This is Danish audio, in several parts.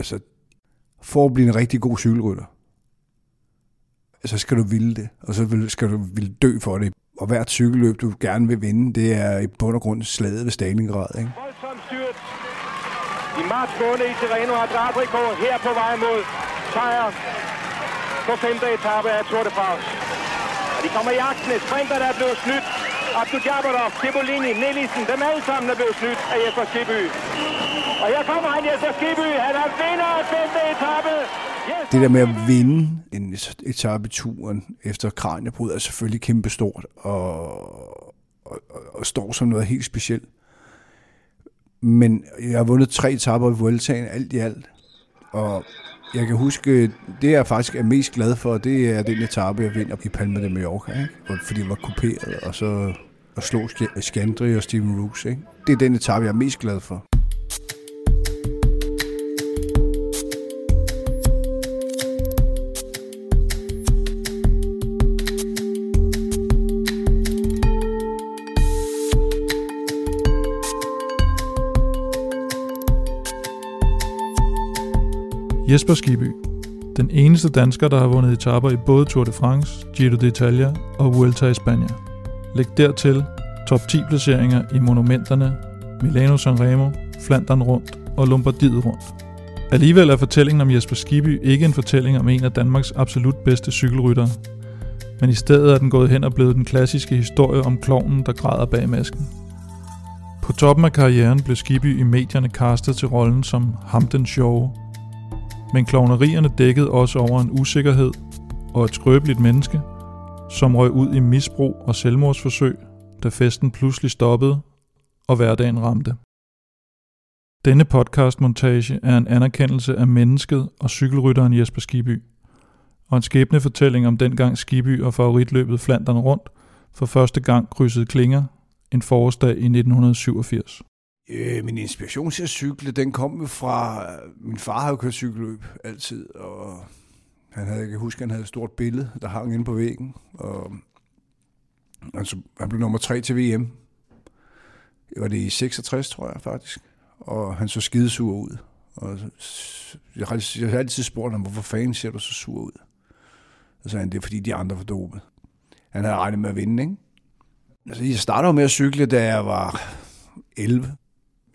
Altså, for at blive en rigtig god cykelrytter, så skal du ville det, og så vil- skal du ville dø for det. Og hvert cykelløb, du gerne vil vinde, det er i bund og grund slaget ved Stalingrad. Ikke? Voldsomt styrt. I marts måned i Tirreno har Drabrico her på vej mod sejr på femte etape af Tour de France. Og de kommer i aktene. Sprinter, der er blevet snydt. Abdul Jabbarov, Cipollini, Nielsen, dem alle sammen er blevet snydt af Jesper Skibby. Og her kommer han, Jesper Skibby. Han er vinder af femte etape. Det der med at vinde en etape turen efter kranjebrud er selvfølgelig kæmpestort og, og, og, og står som noget helt specielt. Men jeg har vundet tre etapper i Vueltaen, alt i alt. Og jeg kan huske, det jeg faktisk er mest glad for, det er den etape, jeg vinder i Palma de Mallorca, ikke? Fordi det var kuperet, og så at slå Skandri og Steven Roos. Ikke? Det er den etape, jeg er mest glad for. Jesper Skiby. Den eneste dansker, der har vundet etaper i både Tour de France, Giro d'Italia og Vuelta i Spanien. Læg dertil top 10 placeringer i monumenterne Milano Sanremo, Flandern rundt og Lombardiet rundt. Alligevel er fortællingen om Jesper Skiby ikke en fortælling om en af Danmarks absolut bedste cykelryttere, men i stedet er den gået hen og blevet den klassiske historie om klovnen, der græder bag masken. På toppen af karrieren blev Skiby i medierne castet til rollen som ham den sjove, men klovnerierne dækkede også over en usikkerhed og et skrøbeligt menneske, som røg ud i misbrug og selvmordsforsøg, da festen pludselig stoppede og hverdagen ramte. Denne podcastmontage er en anerkendelse af mennesket og cykelrytteren Jesper Skiby, og en skæbnefortælling om dengang Skiby og favoritløbet Flandern rundt for første gang krydsede klinger en forårsdag i 1987. Øh, min inspiration til at cykle, den kom fra... Øh, min far havde jo kørt cykelløb altid, og han havde, jeg kan huske, han havde et stort billede, der hang inde på væggen, og altså, han blev nummer tre til VM. Det var det i 66, tror jeg faktisk. Og han så skidesur ud. Og jeg har, jeg har altid spurgt ham, hvorfor fanden ser du så sur ud? Og så sagde han, det er fordi de andre var dopet. Han havde regnet med at vinde, ikke? Altså, jeg startede med at cykle, da jeg var 11.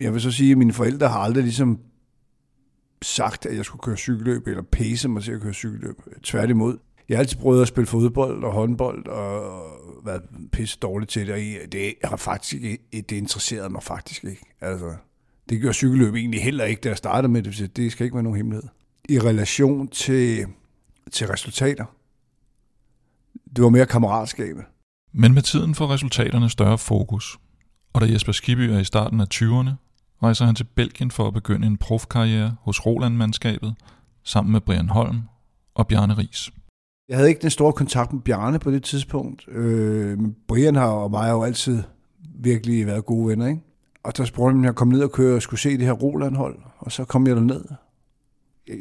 Jeg vil så sige, at mine forældre har aldrig ligesom sagt, at jeg skulle køre cykelløb, eller pace mig til at køre cykelløb. Tværtimod. Jeg har altid prøvet at spille fodbold og håndbold, og været pisse dårlig til det, og det har faktisk ikke, det interesserede mig faktisk ikke. Altså, det gjorde cykelløb egentlig heller ikke, da jeg startede med det, det skal ikke være nogen hemmelighed. I relation til, til resultater, det var mere kammeratskabet. Men med tiden får resultaterne større fokus, og da Jesper Skibby er i starten af 20'erne, rejser han til Belgien for at begynde en profkarriere hos Roland-mandskabet, sammen med Brian Holm og Bjarne Ries. Jeg havde ikke den store kontakt med Bjarne på det tidspunkt. Øh, men Brian har og mig har jo altid virkelig været gode venner, ikke? Og der spurgte han, om jeg kom ned og køre og skulle se det her Roland-hold, og så kom jeg derned.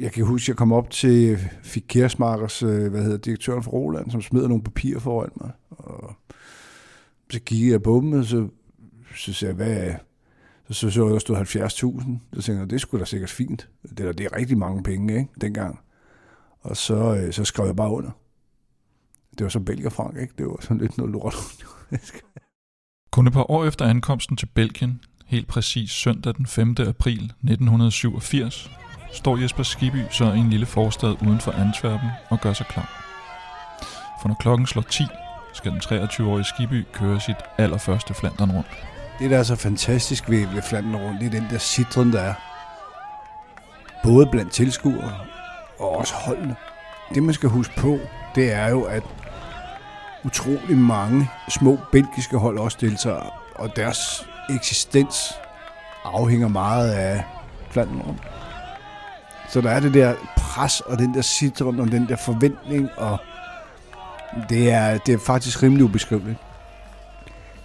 Jeg, kan huske, at jeg kom op til Fik Kersmarkers, øh, hvad hedder direktøren for Roland, som smed nogle papirer foran mig. Og så kiggede jeg på dem, og så, så sagde jeg, hvad så så, jeg jeg, der stod 70.000. Så tænkte jeg, det skulle da sikkert fint. Det er, det er rigtig mange penge, ikke, dengang. Og så, øh, så skrev jeg bare under. Det var så Belgier Frank, ikke? Det var sådan lidt noget lort. Kun et par år efter ankomsten til Belgien, helt præcis søndag den 5. april 1987, står Jesper Skiby så i en lille forstad uden for Antwerpen og gør sig klar. For når klokken slår 10, skal den 23-årige Skiby køre sit allerførste Flandern rundt det, der er så fantastisk ved, ved rundt, det er den der citron, der er. Både blandt tilskuere og også holdene. Det, man skal huske på, det er jo, at utrolig mange små belgiske hold også deltager, og deres eksistens afhænger meget af Flandern rundt. Så der er det der pres, og den der citron, og den der forventning, og det er, det er faktisk rimelig ubeskriveligt.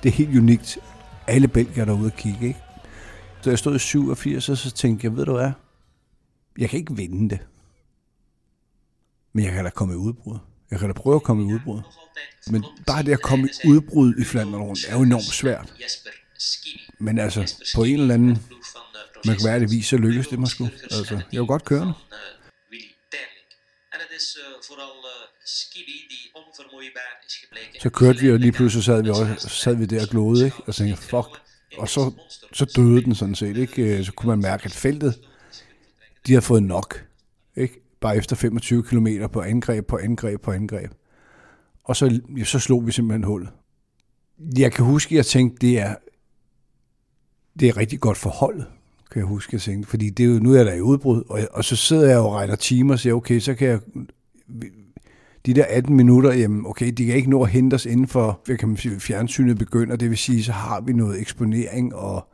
Det er helt unikt. Alle belgier derude og kigge, ikke? Så jeg stod i 87, og så tænkte jeg, ved du hvad? Jeg kan ikke vinde det. Men jeg kan da komme i udbrud. Jeg kan da prøve at komme i udbrud. Men bare det at komme i udbrud i Flandern rundt er jo enormt svært. Men altså, på en eller anden mærkværdigvis så lykkes det mig sgu. Altså, jeg var godt kørende. En det er vooral så kørte vi, og lige pludselig sad vi, også, sad vi der og glodede, ikke? Og tænkte, fuck. Og så, så døde den sådan set, ikke? Øh, så kunne man mærke, at feltet, de har fået nok, ikke? Bare efter 25 km på angreb, på angreb, på angreb. Og så, ja, så slog vi simpelthen hul. Jeg kan huske, at jeg tænkte, det er, det er rigtig godt for holdet, kan jeg huske, jeg tænkte. Fordi det er jo, nu er der i udbrud, og, og så sidder jeg og regner timer og siger, okay, så kan jeg... De der 18 minutter, jamen okay, de kan ikke nå at hente os inden for, hvad kan man sige, fjernsynet begynder, det vil sige, så har vi noget eksponering, og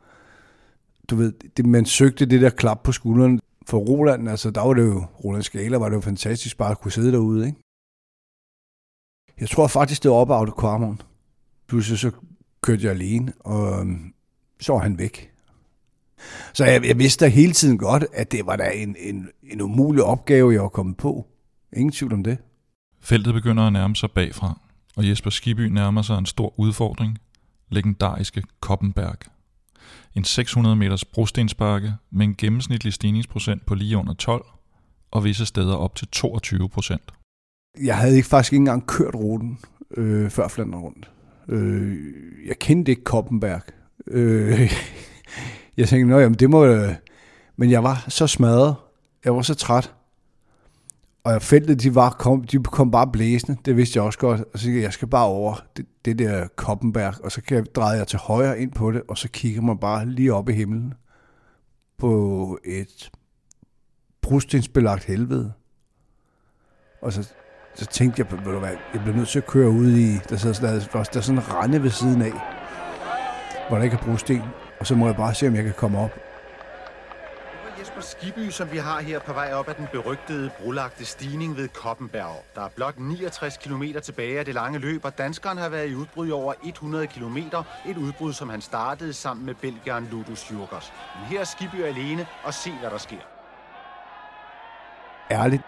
du ved, det, man søgte det der klap på skulderen for Roland, altså der var det jo, Roland Skala var det jo fantastisk bare at kunne sidde derude, ikke? Jeg tror faktisk, det var op af Kvarmon. Pludselig så kørte jeg alene, og øhm, så var han væk. Så jeg, jeg vidste da hele tiden godt, at det var da en, en, en umulig opgave, jeg var kommet på. Ingen tvivl om det. Feltet begynder at nærme sig bagfra, og Jesper Skiby nærmer sig en stor udfordring, legendariske Koppenberg. En 600 meters brostensbakke med en gennemsnitlig stigningsprocent på lige under 12, og visse steder op til 22 procent. Jeg havde ikke faktisk ikke engang kørt ruten øh, før Flandern rundt. Øh, jeg kendte ikke Koppenberg. Øh, jeg tænkte, nå jamen det må... Øh. Men jeg var så smadret. Jeg var så træt. Og feltet, de, var, kom, de kom bare blæsende. Det vidste jeg også godt. Og så jeg, jeg skal bare over det, det der Koppenberg. Og så kan jeg, dreje jeg til højre ind på det. Og så kigger man bare lige op i himlen. På et brustensbelagt helvede. Og så, så tænkte jeg, ved du hvad, jeg bliver nødt til at køre ud i, der, sidder, der, der, der er sådan en rende ved siden af, hvor der ikke er brosten. Og så må jeg bare se, om jeg kan komme op. Det Skiby, som vi har her på vej op ad den berygtede brulagte stigning ved Koppenberg. Der er blot 69 km tilbage af det lange løb, og danskeren har været i udbrud i over 100 km. Et udbrud, som han startede sammen med belgieren Ludus Jurgers. Men her er Skiby alene, og se, hvad der sker. Ærligt.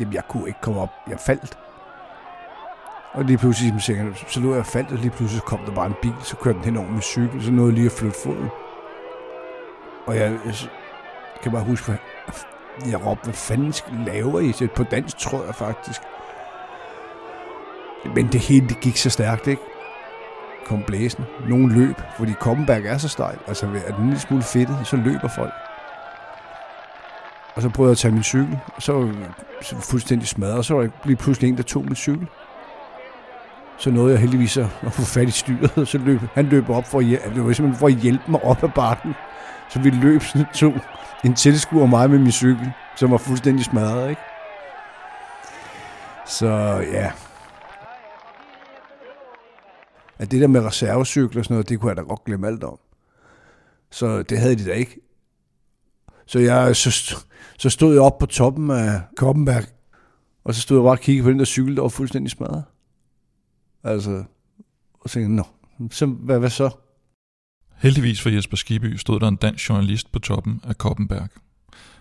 Jamen, jeg kunne ikke komme op. Jeg faldt. Og lige pludselig, så, så lå jeg faldt, og lige pludselig kom der bare en bil, så kørte den hen over min cykel, så nåede jeg lige at flytte foden. Og jeg, jeg kan bare huske, at jeg råbte, hvad fanden laver I? Så på dansk tror jeg faktisk. Men det hele det gik så stærkt, ikke? Kom blæsen. Nogen løb, fordi Koppenberg er så stejl. Altså, er den lille smule fedtet, så løber folk. Og så prøvede jeg at tage min cykel, og så var jeg fuldstændig smadret, og så var der lige pludselig en, der tog min cykel. Så nåede jeg heldigvis at få fat i styret, og så løb, han løb op for at, det var simpelthen for at hjælpe mig op ad bakken. Så vi løb sådan to, en tilskuer mig med min cykel, som var fuldstændig smadret, ikke? Så ja. At det der med reservecykler og sådan noget, det kunne jeg da godt glemme alt om. Så det havde de da ikke. Så jeg så, så stod jeg op på toppen af Koppenberg, og så stod jeg bare og kiggede på den der cykel, der var fuldstændig smadret. Altså, og tænkte, nå, så, hvad, hvad så? Heldigvis for Jesper Skiby stod der en dansk journalist på toppen af Koppenberg.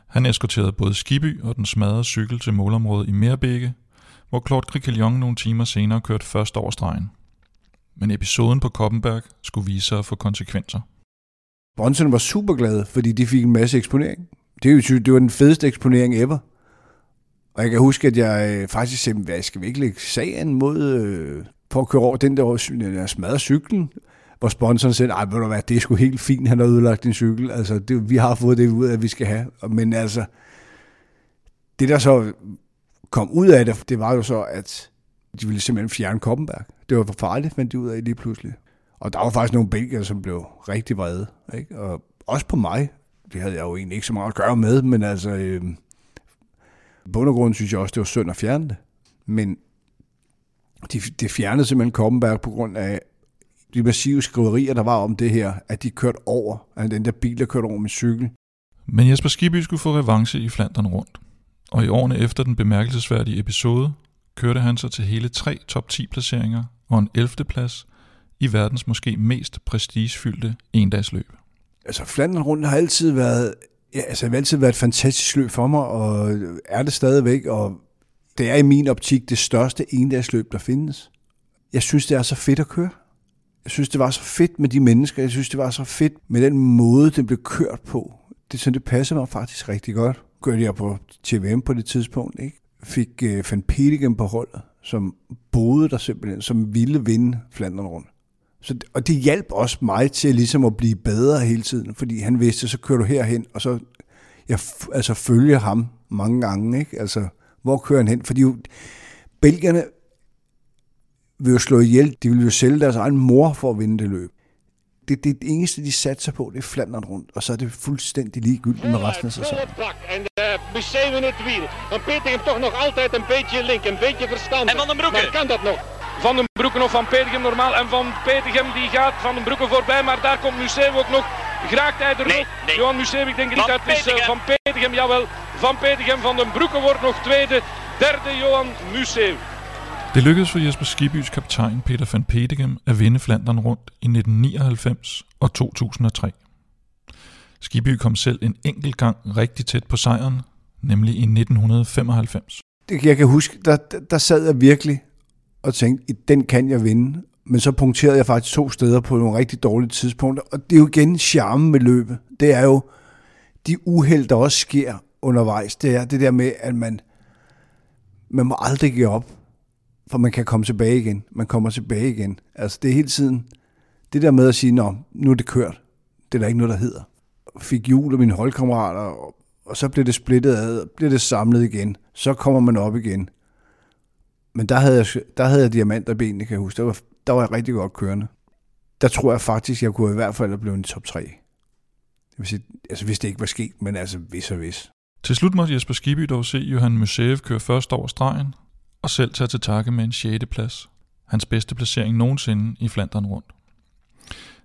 Han eskorterede både Skiby og den smadrede cykel til målområdet i Merbække, hvor Claude Criquelion nogle timer senere kørte først over stregen. Men episoden på Koppenberg skulle vise sig at få konsekvenser. Bronson var super glad, fordi de fik en masse eksponering. Det, er jo, det var den fedeste eksponering ever. Og jeg kan huske, at jeg øh, faktisk sagde, hvad skal vi ikke lægge sagen mod øh, på at køre over den der, der smadrede cyklen? Hvor sponsoren siger, nej, ved du hvad, det er sgu helt fint, han har ødelagt din cykel. Altså, det, vi har fået det ud af, at vi skal have. Men altså, det der så kom ud af det, det var jo så, at de ville simpelthen fjerne Koppenberg. Det var for farligt, fandt de ud af lige pludselig. Og der var faktisk nogle belgier, som blev rigtig vrede. Ikke? Og også på mig. Det havde jeg jo egentlig ikke så meget at gøre med, men altså... Øh, bund og grund synes jeg også, det var synd at fjerne det. Men de, fjernede simpelthen Koppenberg på grund af de massive skriverier, der var om det her, at de kørte over, at den der bil, der kørte over med cykel. Men Jesper Skibby skulle få revanche i Flandern rundt. Og i årene efter den bemærkelsesværdige episode, kørte han sig til hele tre top 10 placeringer og en 11. plads i verdens måske mest prestigefyldte endagsløb. Altså Flandern rundt har altid været, ja, altså, har altid været et fantastisk løb for mig, og er det stadigvæk, og det er i min optik det største endagsløb, der findes. Jeg synes, det er så fedt at køre. Jeg synes, det var så fedt med de mennesker. Jeg synes, det var så fedt med den måde, den blev kørt på. Det, så det passede mig faktisk rigtig godt. Kørte jeg på TVM på det tidspunkt, ikke? Fik øh, Van Petegem på holdet, som boede der simpelthen, som ville vinde Flandern rundt. Så, og det hjalp også mig til ligesom at blive bedre hele tiden, fordi han vidste, så kører du herhen, og så jeg altså følger ham mange gange, ikke? Altså, hvor kører han hen? Fordi jo, belgierne vil jo slå ihjel, de vil jo sælge deres egen mor for at vinde det løb. Det, det, det eneste, de satser på, det er Flandern rundt, og så er det fuldstændig ligegyldigt med resten af sæsonen. En Museeuw in het wiel. Dan Peter hem toch nog altijd een beetje link, een beetje verstand. En Van den Broeke. Maar kan dat nog? Van den Broeken of Van Petegem normaal. En Van Petegem die gaat Van den Broeken voorbij. Maar daar komt Museeuw ook nog. Graagt hij er Nee, nog? nee. Johan Museeuw, ik denk Van niet. Het is eh. Van Petegem, jawel. Van Petegem, Van den Broeken wordt nog tweede. Derde Johan Museeuw. Det lykkedes for Jesper Skibys kaptajn Peter van Petegem at vinde Flandern rundt i 1999 og 2003. Skiby kom selv en enkelt gang rigtig tæt på sejren, nemlig i 1995. Det, jeg kan huske, der, der, der sad jeg virkelig og tænkte, den kan jeg vinde. Men så punkterede jeg faktisk to steder på nogle rigtig dårlige tidspunkter. Og det er jo igen charmen med løbet. Det er jo de uheld, der også sker undervejs. Det er det der med, at man, man må aldrig give op. For man kan komme tilbage igen. Man kommer tilbage igen. Altså det er hele tiden, det der med at sige, Nå, nu er det kørt. Det er der ikke noget, der hedder. Fik jul af mine holdkammerater, og, og så blev det splittet ad, blev det samlet igen. Så kommer man op igen. Men der havde jeg, der havde jeg diamanter benene, kan jeg huske. Der var, der var jeg rigtig godt kørende. Der tror jeg faktisk, jeg kunne i hvert fald have blevet en top 3. Det vil sige, altså hvis det ikke var sket, men altså hvis og hvis. Til slut måtte Jesper Skiby dog se Johan Museev køre først over stregen, og selv tage til takke med en 6. plads. Hans bedste placering nogensinde i Flandern rundt.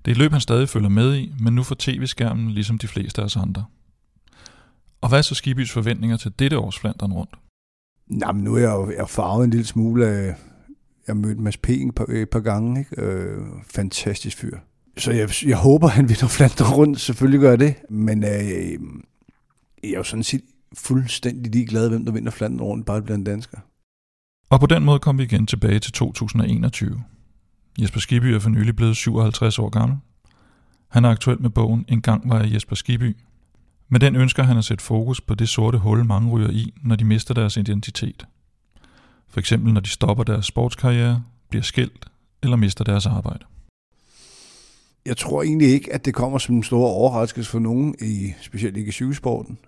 Det er et løb, han stadig følger med i, men nu for tv-skærmen ligesom de fleste af os andre. Og hvad er så Skibys forventninger til dette års Flandern rundt? Nå, men nu er jeg jo jeg farvet en lille smule af... Jeg mødte Mads P. et par, et par gange. Ikke? Øh, fantastisk fyr. Så jeg, jeg håber, han vinder Flandern rundt. Selvfølgelig gør jeg det. Men øh, jeg er jo sådan set fuldstændig ligeglad, hvem der vinder Flandern rundt, bare det bliver en dansker. Og på den måde kom vi igen tilbage til 2021. Jesper Skiby er for nylig blevet 57 år gammel. Han er aktuel med bogen En gang var jeg Jesper Skiby. Med den ønsker han at sætte fokus på det sorte hul, mange ryger i, når de mister deres identitet. For eksempel når de stopper deres sportskarriere, bliver skilt eller mister deres arbejde. Jeg tror egentlig ikke, at det kommer som en stor overraskelse for nogen, i, specielt ikke i cykelsporten,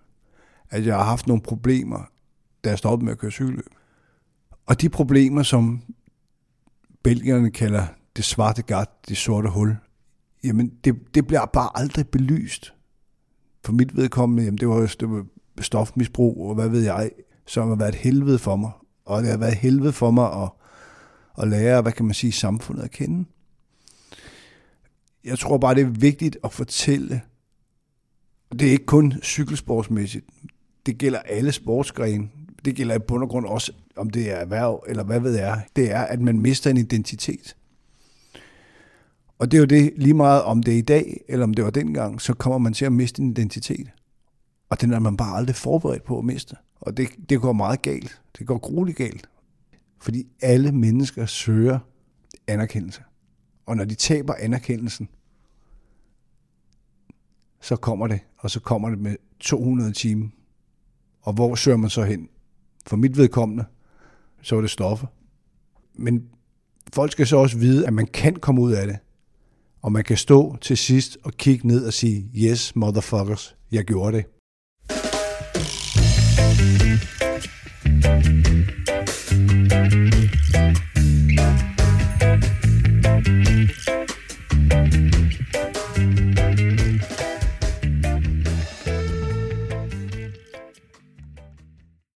at jeg har haft nogle problemer, da jeg stoppede med at køre cykelløb. Og de problemer, som belgierne kalder det svarte gat, det sorte hul, jamen det, det bliver bare aldrig belyst. For mit vedkommende, jamen det var, det var stofmisbrug, og hvad ved jeg, som har været et helvede for mig. Og det har været et helvede for mig at, at lære, hvad kan man sige, samfundet at kende. Jeg tror bare, det er vigtigt at fortælle, det er ikke kun cykelsportsmæssigt, det gælder alle sportsgrene. Det gælder i bund og grund også, om det er erhverv, eller hvad ved jeg. Det er, at man mister en identitet. Og det er jo det, lige meget om det er i dag, eller om det var dengang, så kommer man til at miste en identitet. Og den er man bare aldrig forberedt på at miste. Og det, det går meget galt. Det går grueligt galt. Fordi alle mennesker søger anerkendelse. Og når de taber anerkendelsen, så kommer det, og så kommer det med 200 timer. Og hvor søger man så hen? For mit vedkommende, så var det stoffer. Men folk skal så også vide, at man kan komme ud af det. Og man kan stå til sidst og kigge ned og sige, yes, motherfuckers, jeg gjorde det. Thank you.